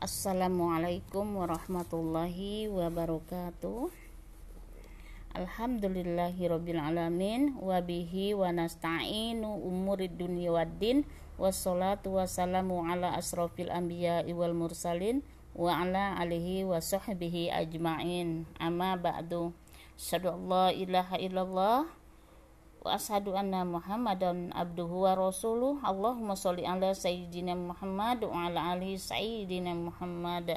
Assalamualaikum warahmatullahi wabarakatuh. Alhamdulillahirabbil alamin wabihi wa nasta'inu umurid dunya waddin wassalatu wassalamu ala asrofil anbiya wal mursalin wa ala alihi wa sahbihi ajma'in. Amma ba'du. Asyhadu la ilaha illallah wa ashadu anna muhammadan abduhu wa rasuluh. Allahumma sholli ala sayyidina Muhammad wa ala alihi sayyidina Muhammad.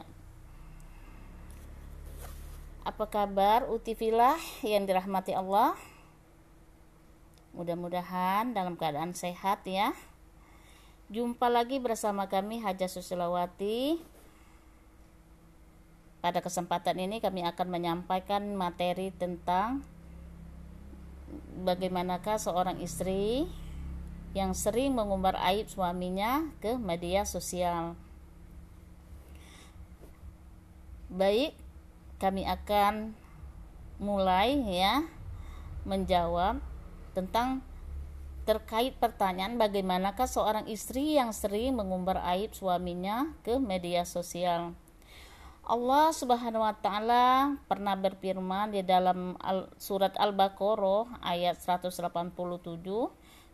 Apa kabar utifilah yang dirahmati Allah? Mudah-mudahan dalam keadaan sehat ya. Jumpa lagi bersama kami Haja Susilawati. Pada kesempatan ini kami akan menyampaikan materi tentang bagaimanakah seorang istri yang sering mengumbar aib suaminya ke media sosial. Baik, kami akan mulai ya menjawab tentang terkait pertanyaan bagaimanakah seorang istri yang sering mengumbar aib suaminya ke media sosial. Allah Subhanahu wa taala pernah berfirman di dalam al, surat Al-Baqarah ayat 187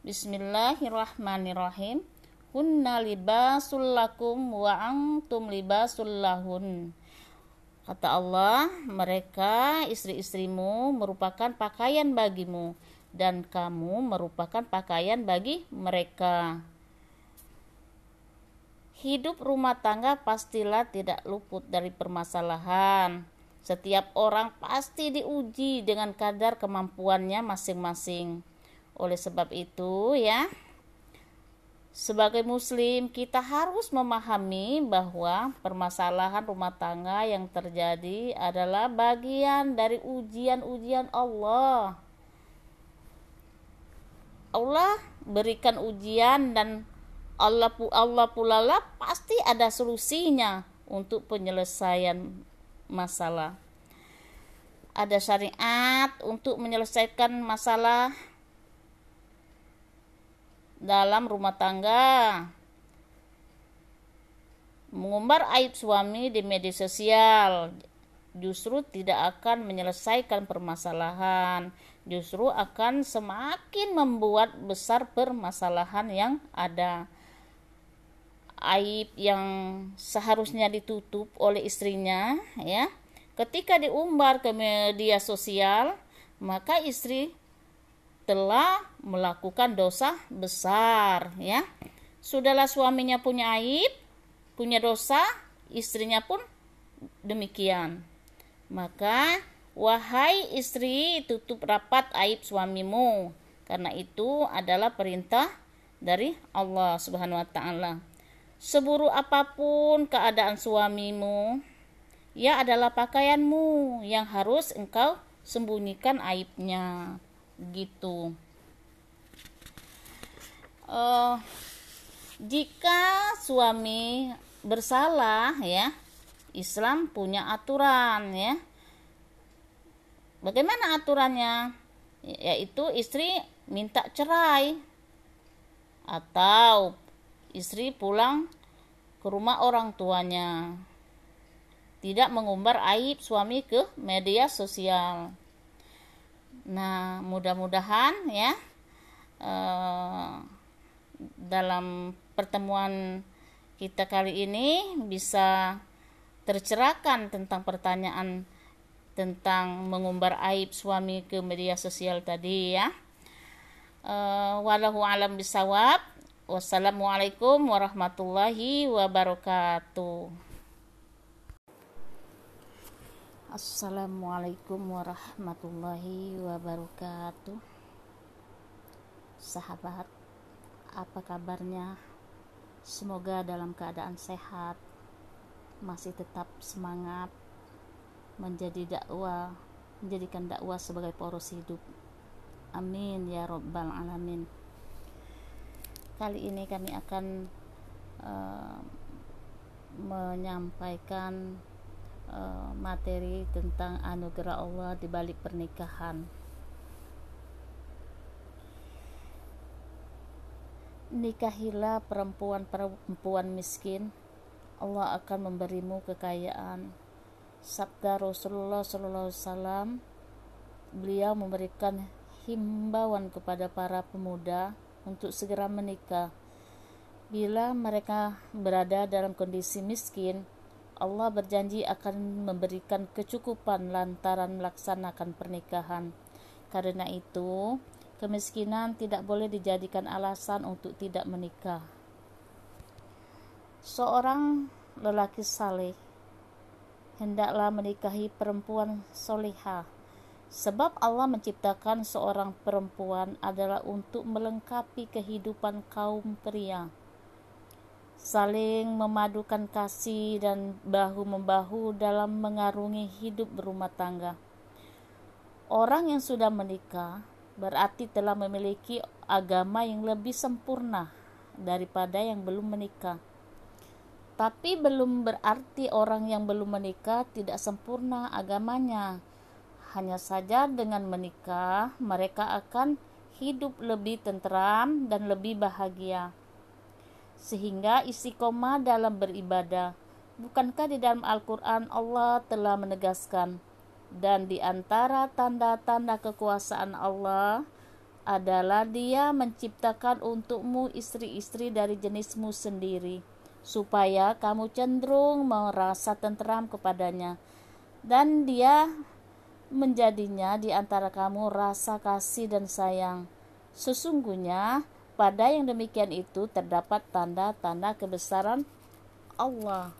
Bismillahirrahmanirrahim Hunna libasul lakum wa antum libasul lahun Kata Allah, mereka istri-istrimu merupakan pakaian bagimu dan kamu merupakan pakaian bagi mereka. Hidup rumah tangga pastilah tidak luput dari permasalahan. Setiap orang pasti diuji dengan kadar kemampuannya masing-masing. Oleh sebab itu, ya, sebagai Muslim, kita harus memahami bahwa permasalahan rumah tangga yang terjadi adalah bagian dari ujian-ujian Allah. Allah berikan ujian dan Allah Allah pula lah pasti ada solusinya untuk penyelesaian masalah. Ada syariat untuk menyelesaikan masalah dalam rumah tangga. Mengumbar aib suami di media sosial justru tidak akan menyelesaikan permasalahan, justru akan semakin membuat besar permasalahan yang ada aib yang seharusnya ditutup oleh istrinya ya. Ketika diumbar ke media sosial maka istri telah melakukan dosa besar ya. Sudahlah suaminya punya aib punya dosa istrinya pun demikian. Maka wahai istri tutup rapat aib suamimu. Karena itu adalah perintah dari Allah Subhanahu wa taala Seburuk apa pun keadaan suamimu, ia adalah pakaianmu yang harus engkau sembunyikan aibnya. Gitu. Uh, jika suami bersalah ya, Islam punya aturan ya. Bagaimana aturannya? Yaitu istri minta cerai atau istri pulang ke rumah orang tuanya. Tidak mengumbar aib suami ke media sosial. Nah, mudah-mudahan ya eh, dalam pertemuan kita kali ini bisa tercerahkan tentang pertanyaan tentang mengumbar aib suami ke media sosial tadi ya. Uh, walahu alam bisawab Wassalamualaikum warahmatullahi wabarakatuh. Assalamualaikum warahmatullahi wabarakatuh. Sahabat, apa kabarnya? Semoga dalam keadaan sehat, masih tetap semangat menjadi dakwah, menjadikan dakwah sebagai poros hidup. Amin ya robbal alamin kali ini kami akan uh, menyampaikan uh, materi tentang anugerah Allah di balik pernikahan. Nikahilah perempuan-perempuan miskin Allah akan memberimu kekayaan. Sabda Rasulullah SAW, beliau memberikan himbauan kepada para pemuda untuk segera menikah. Bila mereka berada dalam kondisi miskin, Allah berjanji akan memberikan kecukupan lantaran melaksanakan pernikahan. Karena itu, kemiskinan tidak boleh dijadikan alasan untuk tidak menikah. Seorang lelaki saleh hendaklah menikahi perempuan solihah, sebab Allah menciptakan seorang perempuan adalah untuk melengkapi kehidupan kaum pria saling memadukan kasih dan bahu-membahu dalam mengarungi hidup berumah tangga. Orang yang sudah menikah berarti telah memiliki agama yang lebih sempurna daripada yang belum menikah. Tapi belum berarti orang yang belum menikah tidak sempurna agamanya. Hanya saja dengan menikah mereka akan hidup lebih tentram dan lebih bahagia sehingga istiqomah dalam beribadah. Bukankah di dalam Al-Quran Allah telah menegaskan dan di antara tanda-tanda kekuasaan Allah adalah dia menciptakan untukmu istri-istri dari jenismu sendiri supaya kamu cenderung merasa tentram kepadanya dan dia menjadinya di antara kamu rasa kasih dan sayang sesungguhnya pada yang demikian itu terdapat tanda-tanda kebesaran Allah.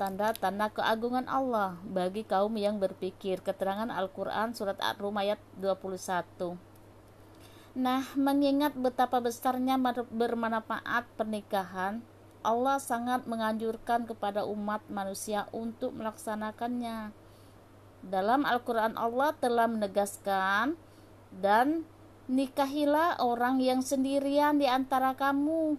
Tanda-tanda keagungan Allah bagi kaum yang berpikir. Keterangan Al-Quran Surat Ar-Rum ayat 21. Nah, mengingat betapa besarnya bermanfaat pernikahan, Allah sangat menganjurkan kepada umat manusia untuk melaksanakannya. Dalam Al-Quran Allah telah menegaskan dan Nikahilah orang yang sendirian di antara kamu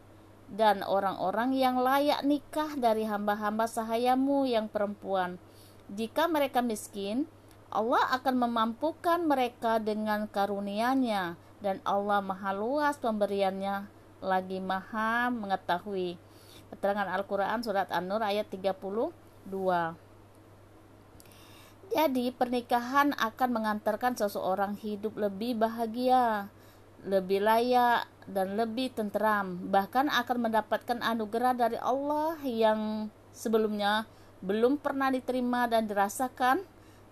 dan orang-orang yang layak nikah dari hamba-hamba sahayamu yang perempuan. Jika mereka miskin, Allah akan memampukan mereka dengan karunia-Nya dan Allah maha luas pemberiannya lagi maha mengetahui. Keterangan Al-Quran Surat An-Nur ayat 32 jadi, pernikahan akan mengantarkan seseorang hidup lebih bahagia, lebih layak, dan lebih tenteram. Bahkan akan mendapatkan anugerah dari Allah yang sebelumnya belum pernah diterima dan dirasakan.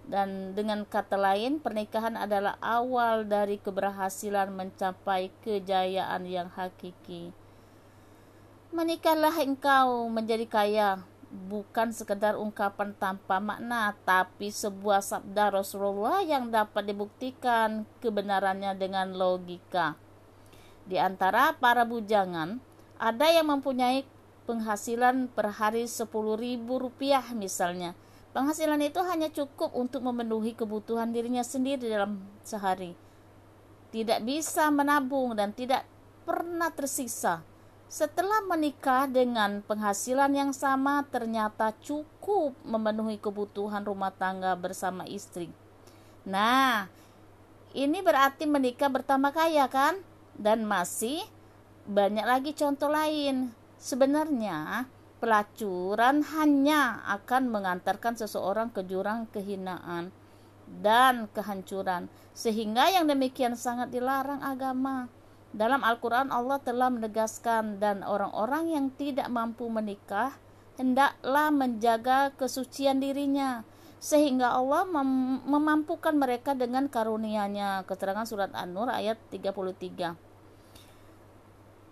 Dan dengan kata lain, pernikahan adalah awal dari keberhasilan mencapai kejayaan yang hakiki. Menikahlah engkau menjadi kaya, bukan sekedar ungkapan tanpa makna, tapi sebuah sabda Rasulullah yang dapat dibuktikan kebenarannya dengan logika. Di antara para bujangan, ada yang mempunyai penghasilan per hari ribu rupiah misalnya. Penghasilan itu hanya cukup untuk memenuhi kebutuhan dirinya sendiri dalam sehari. Tidak bisa menabung dan tidak pernah tersisa setelah menikah dengan penghasilan yang sama, ternyata cukup memenuhi kebutuhan rumah tangga bersama istri. Nah, ini berarti menikah bertambah kaya, kan? Dan masih banyak lagi contoh lain. Sebenarnya, pelacuran hanya akan mengantarkan seseorang ke jurang kehinaan dan kehancuran, sehingga yang demikian sangat dilarang agama. Dalam Al-Quran Allah telah menegaskan dan orang-orang yang tidak mampu menikah hendaklah menjaga kesucian dirinya sehingga Allah mem memampukan mereka dengan karunia-Nya. Keterangan surat An-Nur ayat 33.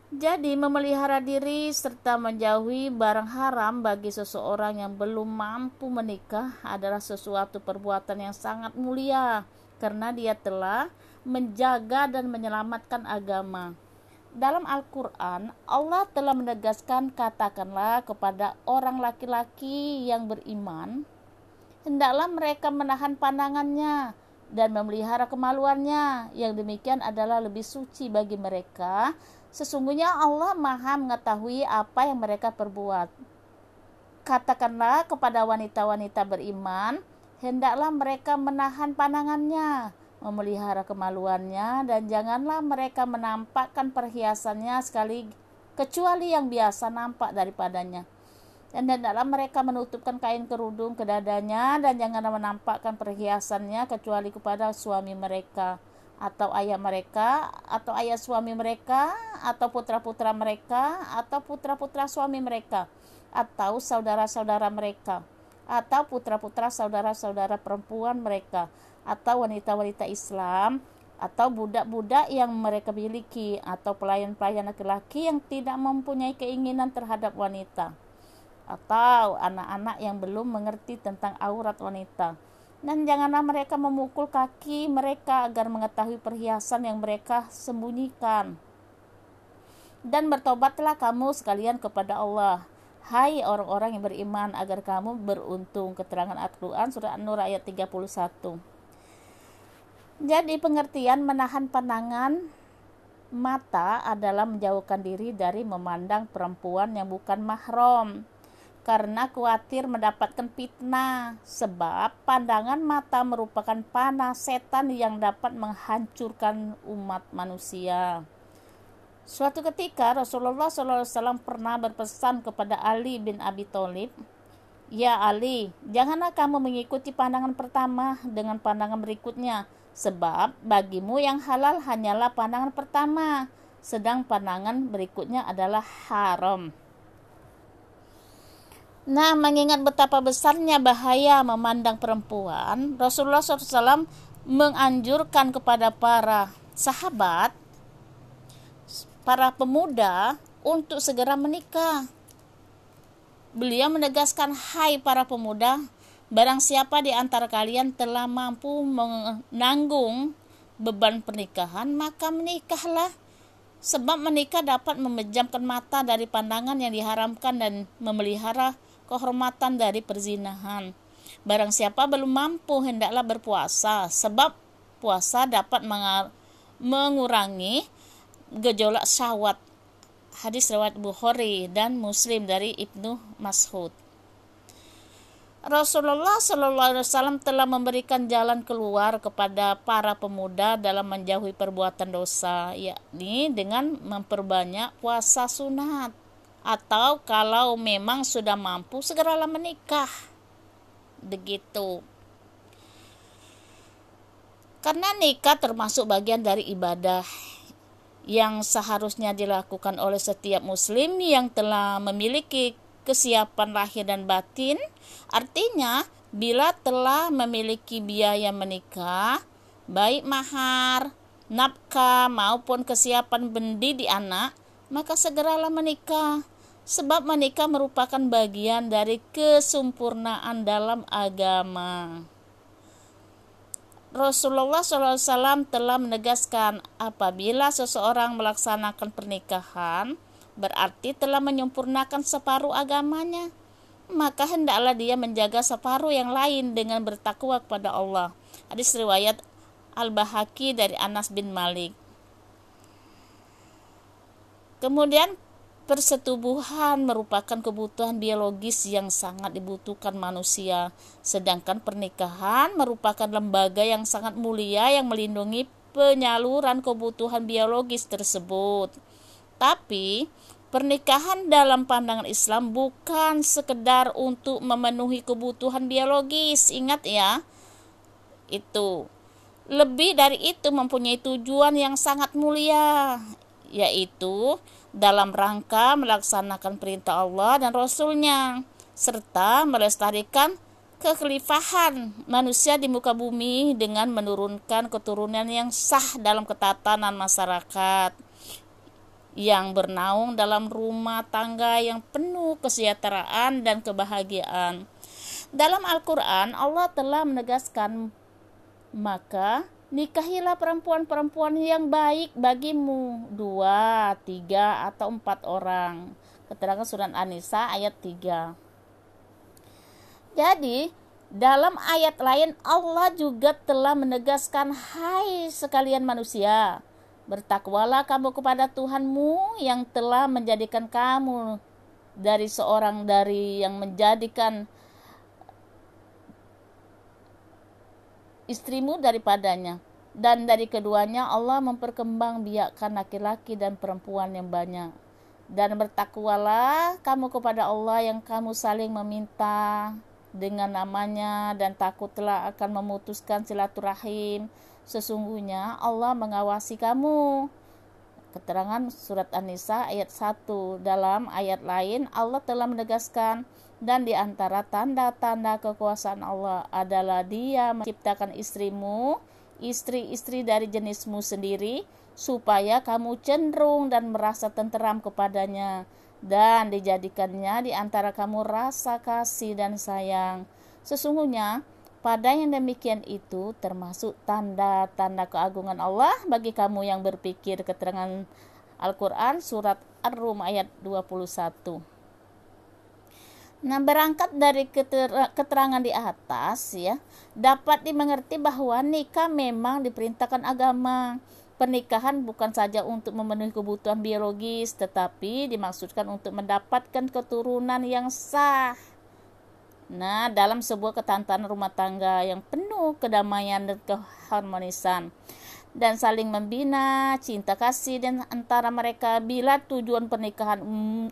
Jadi memelihara diri serta menjauhi barang haram bagi seseorang yang belum mampu menikah adalah sesuatu perbuatan yang sangat mulia karena dia telah menjaga dan menyelamatkan agama. Dalam Al-Quran, Allah telah menegaskan katakanlah kepada orang laki-laki yang beriman, hendaklah mereka menahan pandangannya dan memelihara kemaluannya. Yang demikian adalah lebih suci bagi mereka. Sesungguhnya Allah maha mengetahui apa yang mereka perbuat. Katakanlah kepada wanita-wanita beriman, hendaklah mereka menahan pandangannya memelihara kemaluannya dan janganlah mereka menampakkan perhiasannya sekali kecuali yang biasa nampak daripadanya. dan hendaklah mereka menutupkan kain kerudung ke dadanya dan janganlah menampakkan perhiasannya kecuali kepada suami mereka atau ayah mereka atau ayah suami mereka atau putra-putra mereka atau putra-putra suami mereka atau saudara-saudara mereka atau putra-putra saudara-saudara perempuan mereka atau wanita-wanita Islam atau budak-budak yang mereka miliki atau pelayan-pelayan laki-laki yang tidak mempunyai keinginan terhadap wanita atau anak-anak yang belum mengerti tentang aurat wanita. Dan janganlah mereka memukul kaki mereka agar mengetahui perhiasan yang mereka sembunyikan. Dan bertobatlah kamu sekalian kepada Allah. Hai orang-orang yang beriman agar kamu beruntung. Keterangan Al-Quran surah An-Nur ayat 31. Jadi pengertian menahan pandangan mata adalah menjauhkan diri dari memandang perempuan yang bukan mahram karena khawatir mendapatkan fitnah sebab pandangan mata merupakan panah setan yang dapat menghancurkan umat manusia. Suatu ketika Rasulullah SAW pernah berpesan kepada Ali bin Abi Thalib, Ya Ali, janganlah kamu mengikuti pandangan pertama dengan pandangan berikutnya, sebab bagimu yang halal hanyalah pandangan pertama, sedang pandangan berikutnya adalah haram. Nah, mengingat betapa besarnya bahaya memandang perempuan, Rasulullah SAW menganjurkan kepada para sahabat, para pemuda untuk segera menikah. Beliau menegaskan, "Hai para pemuda, barang siapa di antara kalian telah mampu menanggung beban pernikahan, maka menikahlah." Sebab menikah dapat memejamkan mata dari pandangan yang diharamkan dan memelihara kehormatan dari perzinahan. Barang siapa belum mampu hendaklah berpuasa sebab puasa dapat mengurangi gejolak syahwat. Hadis riwayat Bukhari dan Muslim dari Ibnu Mas'ud. Rasulullah Shallallahu Alaihi Wasallam telah memberikan jalan keluar kepada para pemuda dalam menjauhi perbuatan dosa, yakni dengan memperbanyak puasa sunat atau kalau memang sudah mampu segeralah menikah begitu karena nikah termasuk bagian dari ibadah yang seharusnya dilakukan oleh setiap muslim yang telah memiliki kesiapan lahir dan batin artinya bila telah memiliki biaya menikah baik mahar nafkah maupun kesiapan bendi di anak maka segeralah menikah sebab menikah merupakan bagian dari kesempurnaan dalam agama. Rasulullah SAW telah menegaskan apabila seseorang melaksanakan pernikahan berarti telah menyempurnakan separuh agamanya maka hendaklah dia menjaga separuh yang lain dengan bertakwa kepada Allah. Hadis riwayat Al-Bahaki dari Anas bin Malik. Kemudian Persetubuhan merupakan kebutuhan biologis yang sangat dibutuhkan manusia, sedangkan pernikahan merupakan lembaga yang sangat mulia yang melindungi penyaluran kebutuhan biologis tersebut. Tapi, pernikahan dalam pandangan Islam bukan sekedar untuk memenuhi kebutuhan biologis, ingat ya. Itu lebih dari itu mempunyai tujuan yang sangat mulia, yaitu dalam rangka melaksanakan perintah Allah dan Rasulnya serta melestarikan kekhalifahan manusia di muka bumi dengan menurunkan keturunan yang sah dalam ketatanan masyarakat yang bernaung dalam rumah tangga yang penuh kesejahteraan dan kebahagiaan. Dalam Al-Quran, Allah telah menegaskan, maka Nikahilah perempuan-perempuan yang baik bagimu. Dua, tiga, atau empat orang. Keterangan surat An-Nisa ayat 3 Jadi dalam ayat lain Allah juga telah menegaskan Hai sekalian manusia Bertakwalah kamu kepada Tuhanmu yang telah menjadikan kamu dari seorang dari yang menjadikan istrimu daripadanya. Dan dari keduanya Allah memperkembang biakkan laki-laki dan perempuan yang banyak. Dan bertakwalah kamu kepada Allah yang kamu saling meminta dengan namanya dan takutlah akan memutuskan silaturahim. Sesungguhnya Allah mengawasi kamu. Keterangan surat An-Nisa ayat 1 dalam ayat lain Allah telah menegaskan dan di antara tanda-tanda kekuasaan Allah adalah dia menciptakan istrimu istri-istri dari jenismu sendiri supaya kamu cenderung dan merasa tenteram kepadanya dan dijadikannya di antara kamu rasa kasih dan sayang. Sesungguhnya pada yang demikian itu termasuk tanda-tanda keagungan Allah bagi kamu yang berpikir keterangan Al-Quran surat Ar-Rum ayat 21. Nah, berangkat dari keterangan di atas ya, dapat dimengerti bahwa nikah memang diperintahkan agama Pernikahan bukan saja untuk memenuhi kebutuhan biologis, tetapi dimaksudkan untuk mendapatkan keturunan yang sah. Nah, dalam sebuah ketantan rumah tangga yang penuh kedamaian dan keharmonisan dan saling membina cinta kasih dan antara mereka bila tujuan pernikahan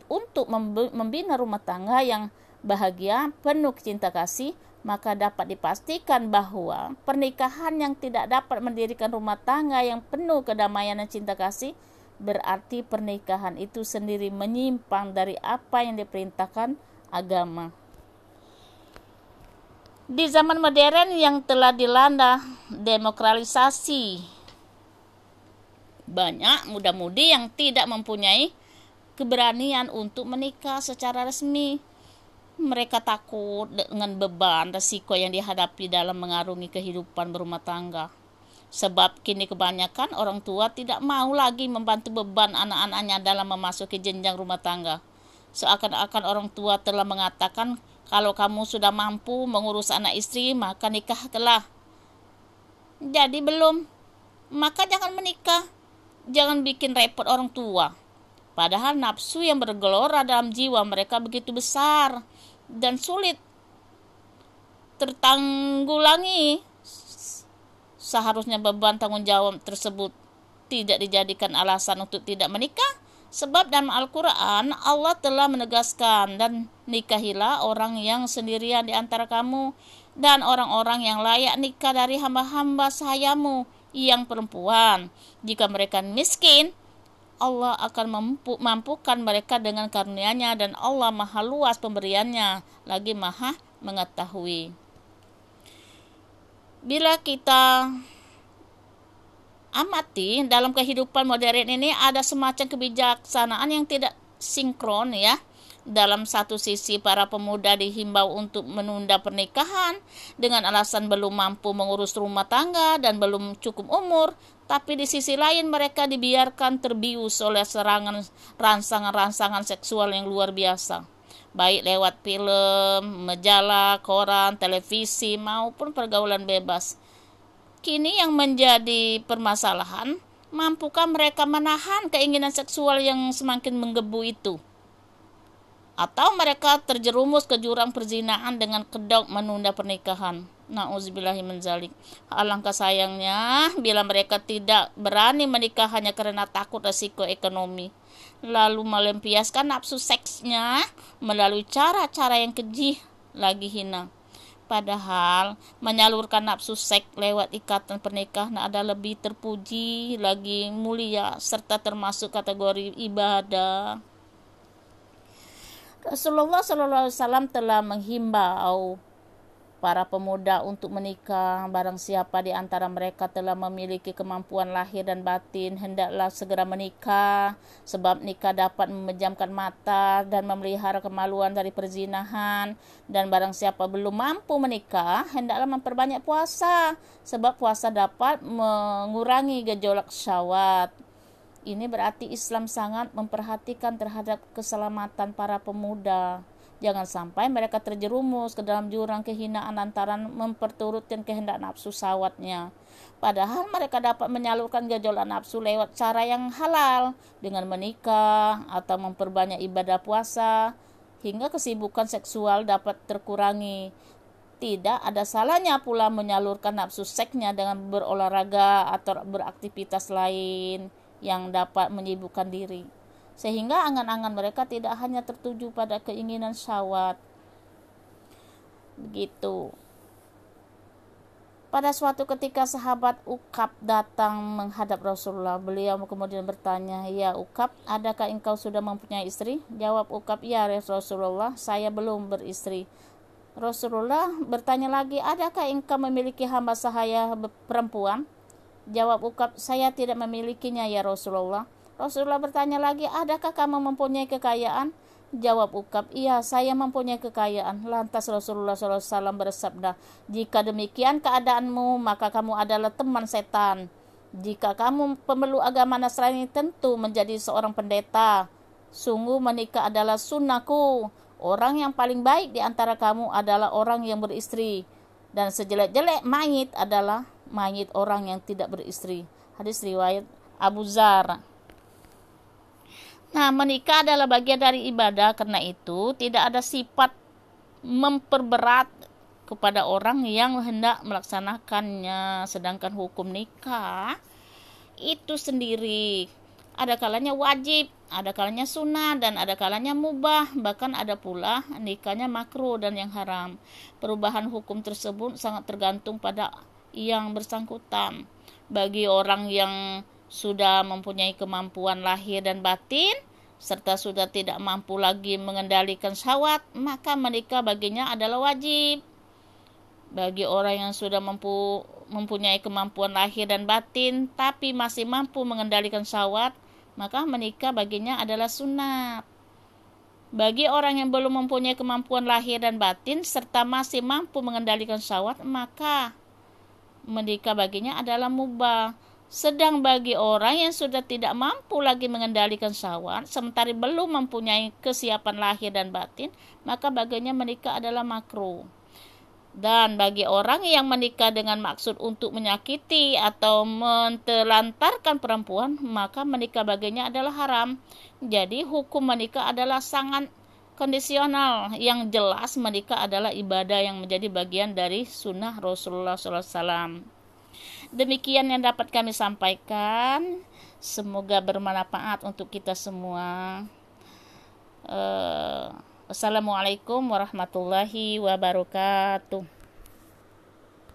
untuk membina rumah tangga yang bahagia penuh cinta kasih maka dapat dipastikan bahwa pernikahan yang tidak dapat mendirikan rumah tangga yang penuh kedamaian dan cinta kasih berarti pernikahan itu sendiri menyimpang dari apa yang diperintahkan agama. Di zaman modern yang telah dilanda demokratisasi, banyak muda-mudi yang tidak mempunyai keberanian untuk menikah secara resmi mereka takut dengan beban resiko yang dihadapi dalam mengarungi kehidupan berumah tangga. Sebab kini kebanyakan orang tua tidak mau lagi membantu beban anak-anaknya dalam memasuki jenjang rumah tangga. Seakan-akan orang tua telah mengatakan kalau kamu sudah mampu mengurus anak istri maka nikah telah. Jadi belum, maka jangan menikah. Jangan bikin repot orang tua. Padahal nafsu yang bergelora dalam jiwa mereka begitu besar dan sulit tertanggulangi. Seharusnya beban tanggung jawab tersebut tidak dijadikan alasan untuk tidak menikah. Sebab dalam Al-Quran Allah telah menegaskan dan nikahilah orang yang sendirian di antara kamu dan orang-orang yang layak nikah dari hamba-hamba sayamu yang perempuan. Jika mereka miskin, Allah akan mampu, mampukan mereka dengan karunia-Nya dan Allah maha luas pemberiannya lagi maha mengetahui. Bila kita amati dalam kehidupan modern ini ada semacam kebijaksanaan yang tidak sinkron ya dalam satu sisi, para pemuda dihimbau untuk menunda pernikahan dengan alasan belum mampu mengurus rumah tangga dan belum cukup umur, tapi di sisi lain mereka dibiarkan terbius oleh serangan rangsangan-rangsangan seksual yang luar biasa, baik lewat film, majalah, koran, televisi, maupun pergaulan bebas. Kini yang menjadi permasalahan, mampukah mereka menahan keinginan seksual yang semakin menggebu itu? Atau mereka terjerumus ke jurang perzinaan dengan kedok menunda pernikahan. Nauzubillahi zalik. Alangkah sayangnya bila mereka tidak berani menikah hanya karena takut resiko ekonomi. Lalu melampiaskan nafsu seksnya melalui cara-cara yang keji lagi hina. Padahal menyalurkan nafsu seks lewat ikatan pernikahan ada lebih terpuji, lagi mulia, serta termasuk kategori ibadah. Rasulullah SAW telah menghimbau para pemuda untuk menikah. Barang siapa di antara mereka telah memiliki kemampuan lahir dan batin, hendaklah segera menikah, sebab nikah dapat memejamkan mata dan memelihara kemaluan dari perzinahan. Dan barang siapa belum mampu menikah, hendaklah memperbanyak puasa, sebab puasa dapat mengurangi gejolak syawat. Ini berarti Islam sangat memperhatikan terhadap keselamatan para pemuda. Jangan sampai mereka terjerumus ke dalam jurang kehinaan lantaran memperturutkan kehendak nafsu sawatnya. Padahal mereka dapat menyalurkan gejolak nafsu lewat cara yang halal dengan menikah atau memperbanyak ibadah puasa hingga kesibukan seksual dapat terkurangi. Tidak ada salahnya pula menyalurkan nafsu seksnya dengan berolahraga atau beraktivitas lain yang dapat menyibukkan diri. sehingga angan-angan mereka tidak hanya tertuju pada keinginan syahwat. Begitu. Pada suatu ketika sahabat Ukab datang menghadap Rasulullah. Beliau kemudian bertanya ya Ukab adakah engkau sudah mempunyai istri? Jawab Ukab ya Rasulullah saya belum beristri. Rasulullah bertanya lagi adakah engkau memiliki hamba sahaya perempuan jawab Ukab saya tidak memilikinya ya Rasulullah Rasulullah bertanya lagi, adakah kamu mempunyai kekayaan? Jawab Ukab, iya saya mempunyai kekayaan. Lantas Rasulullah SAW bersabda, jika demikian keadaanmu, maka kamu adalah teman setan. Jika kamu pemeluk agama Nasrani tentu menjadi seorang pendeta. Sungguh menikah adalah sunnahku. Orang yang paling baik di antara kamu adalah orang yang beristri. Dan sejelek-jelek mayit adalah mayit orang yang tidak beristri. Hadis riwayat Abu Zar. Nah, menikah adalah bagian dari ibadah, karena itu tidak ada sifat memperberat kepada orang yang hendak melaksanakannya. Sedangkan hukum nikah itu sendiri ada kalanya wajib, ada kalanya sunnah, dan ada kalanya mubah, bahkan ada pula nikahnya makruh dan yang haram. Perubahan hukum tersebut sangat tergantung pada yang bersangkutan. Bagi orang yang sudah mempunyai kemampuan lahir dan batin, serta sudah tidak mampu lagi mengendalikan syahwat, maka menikah baginya adalah wajib. Bagi orang yang sudah mampu mempunyai kemampuan lahir dan batin, tapi masih mampu mengendalikan syahwat, maka menikah baginya adalah sunat. Bagi orang yang belum mempunyai kemampuan lahir dan batin, serta masih mampu mengendalikan syahwat, maka menikah baginya adalah mubah sedang bagi orang yang sudah tidak mampu lagi mengendalikan syahwat, sementara belum mempunyai kesiapan lahir dan batin, maka baginya menikah adalah makruh. Dan bagi orang yang menikah dengan maksud untuk menyakiti atau mentelantarkan perempuan, maka menikah baginya adalah haram. Jadi hukum menikah adalah sangat kondisional. Yang jelas menikah adalah ibadah yang menjadi bagian dari sunnah Rasulullah SAW. Demikian yang dapat kami sampaikan. Semoga bermanfaat untuk kita semua. Uh, Wassalamualaikum warahmatullahi wabarakatuh.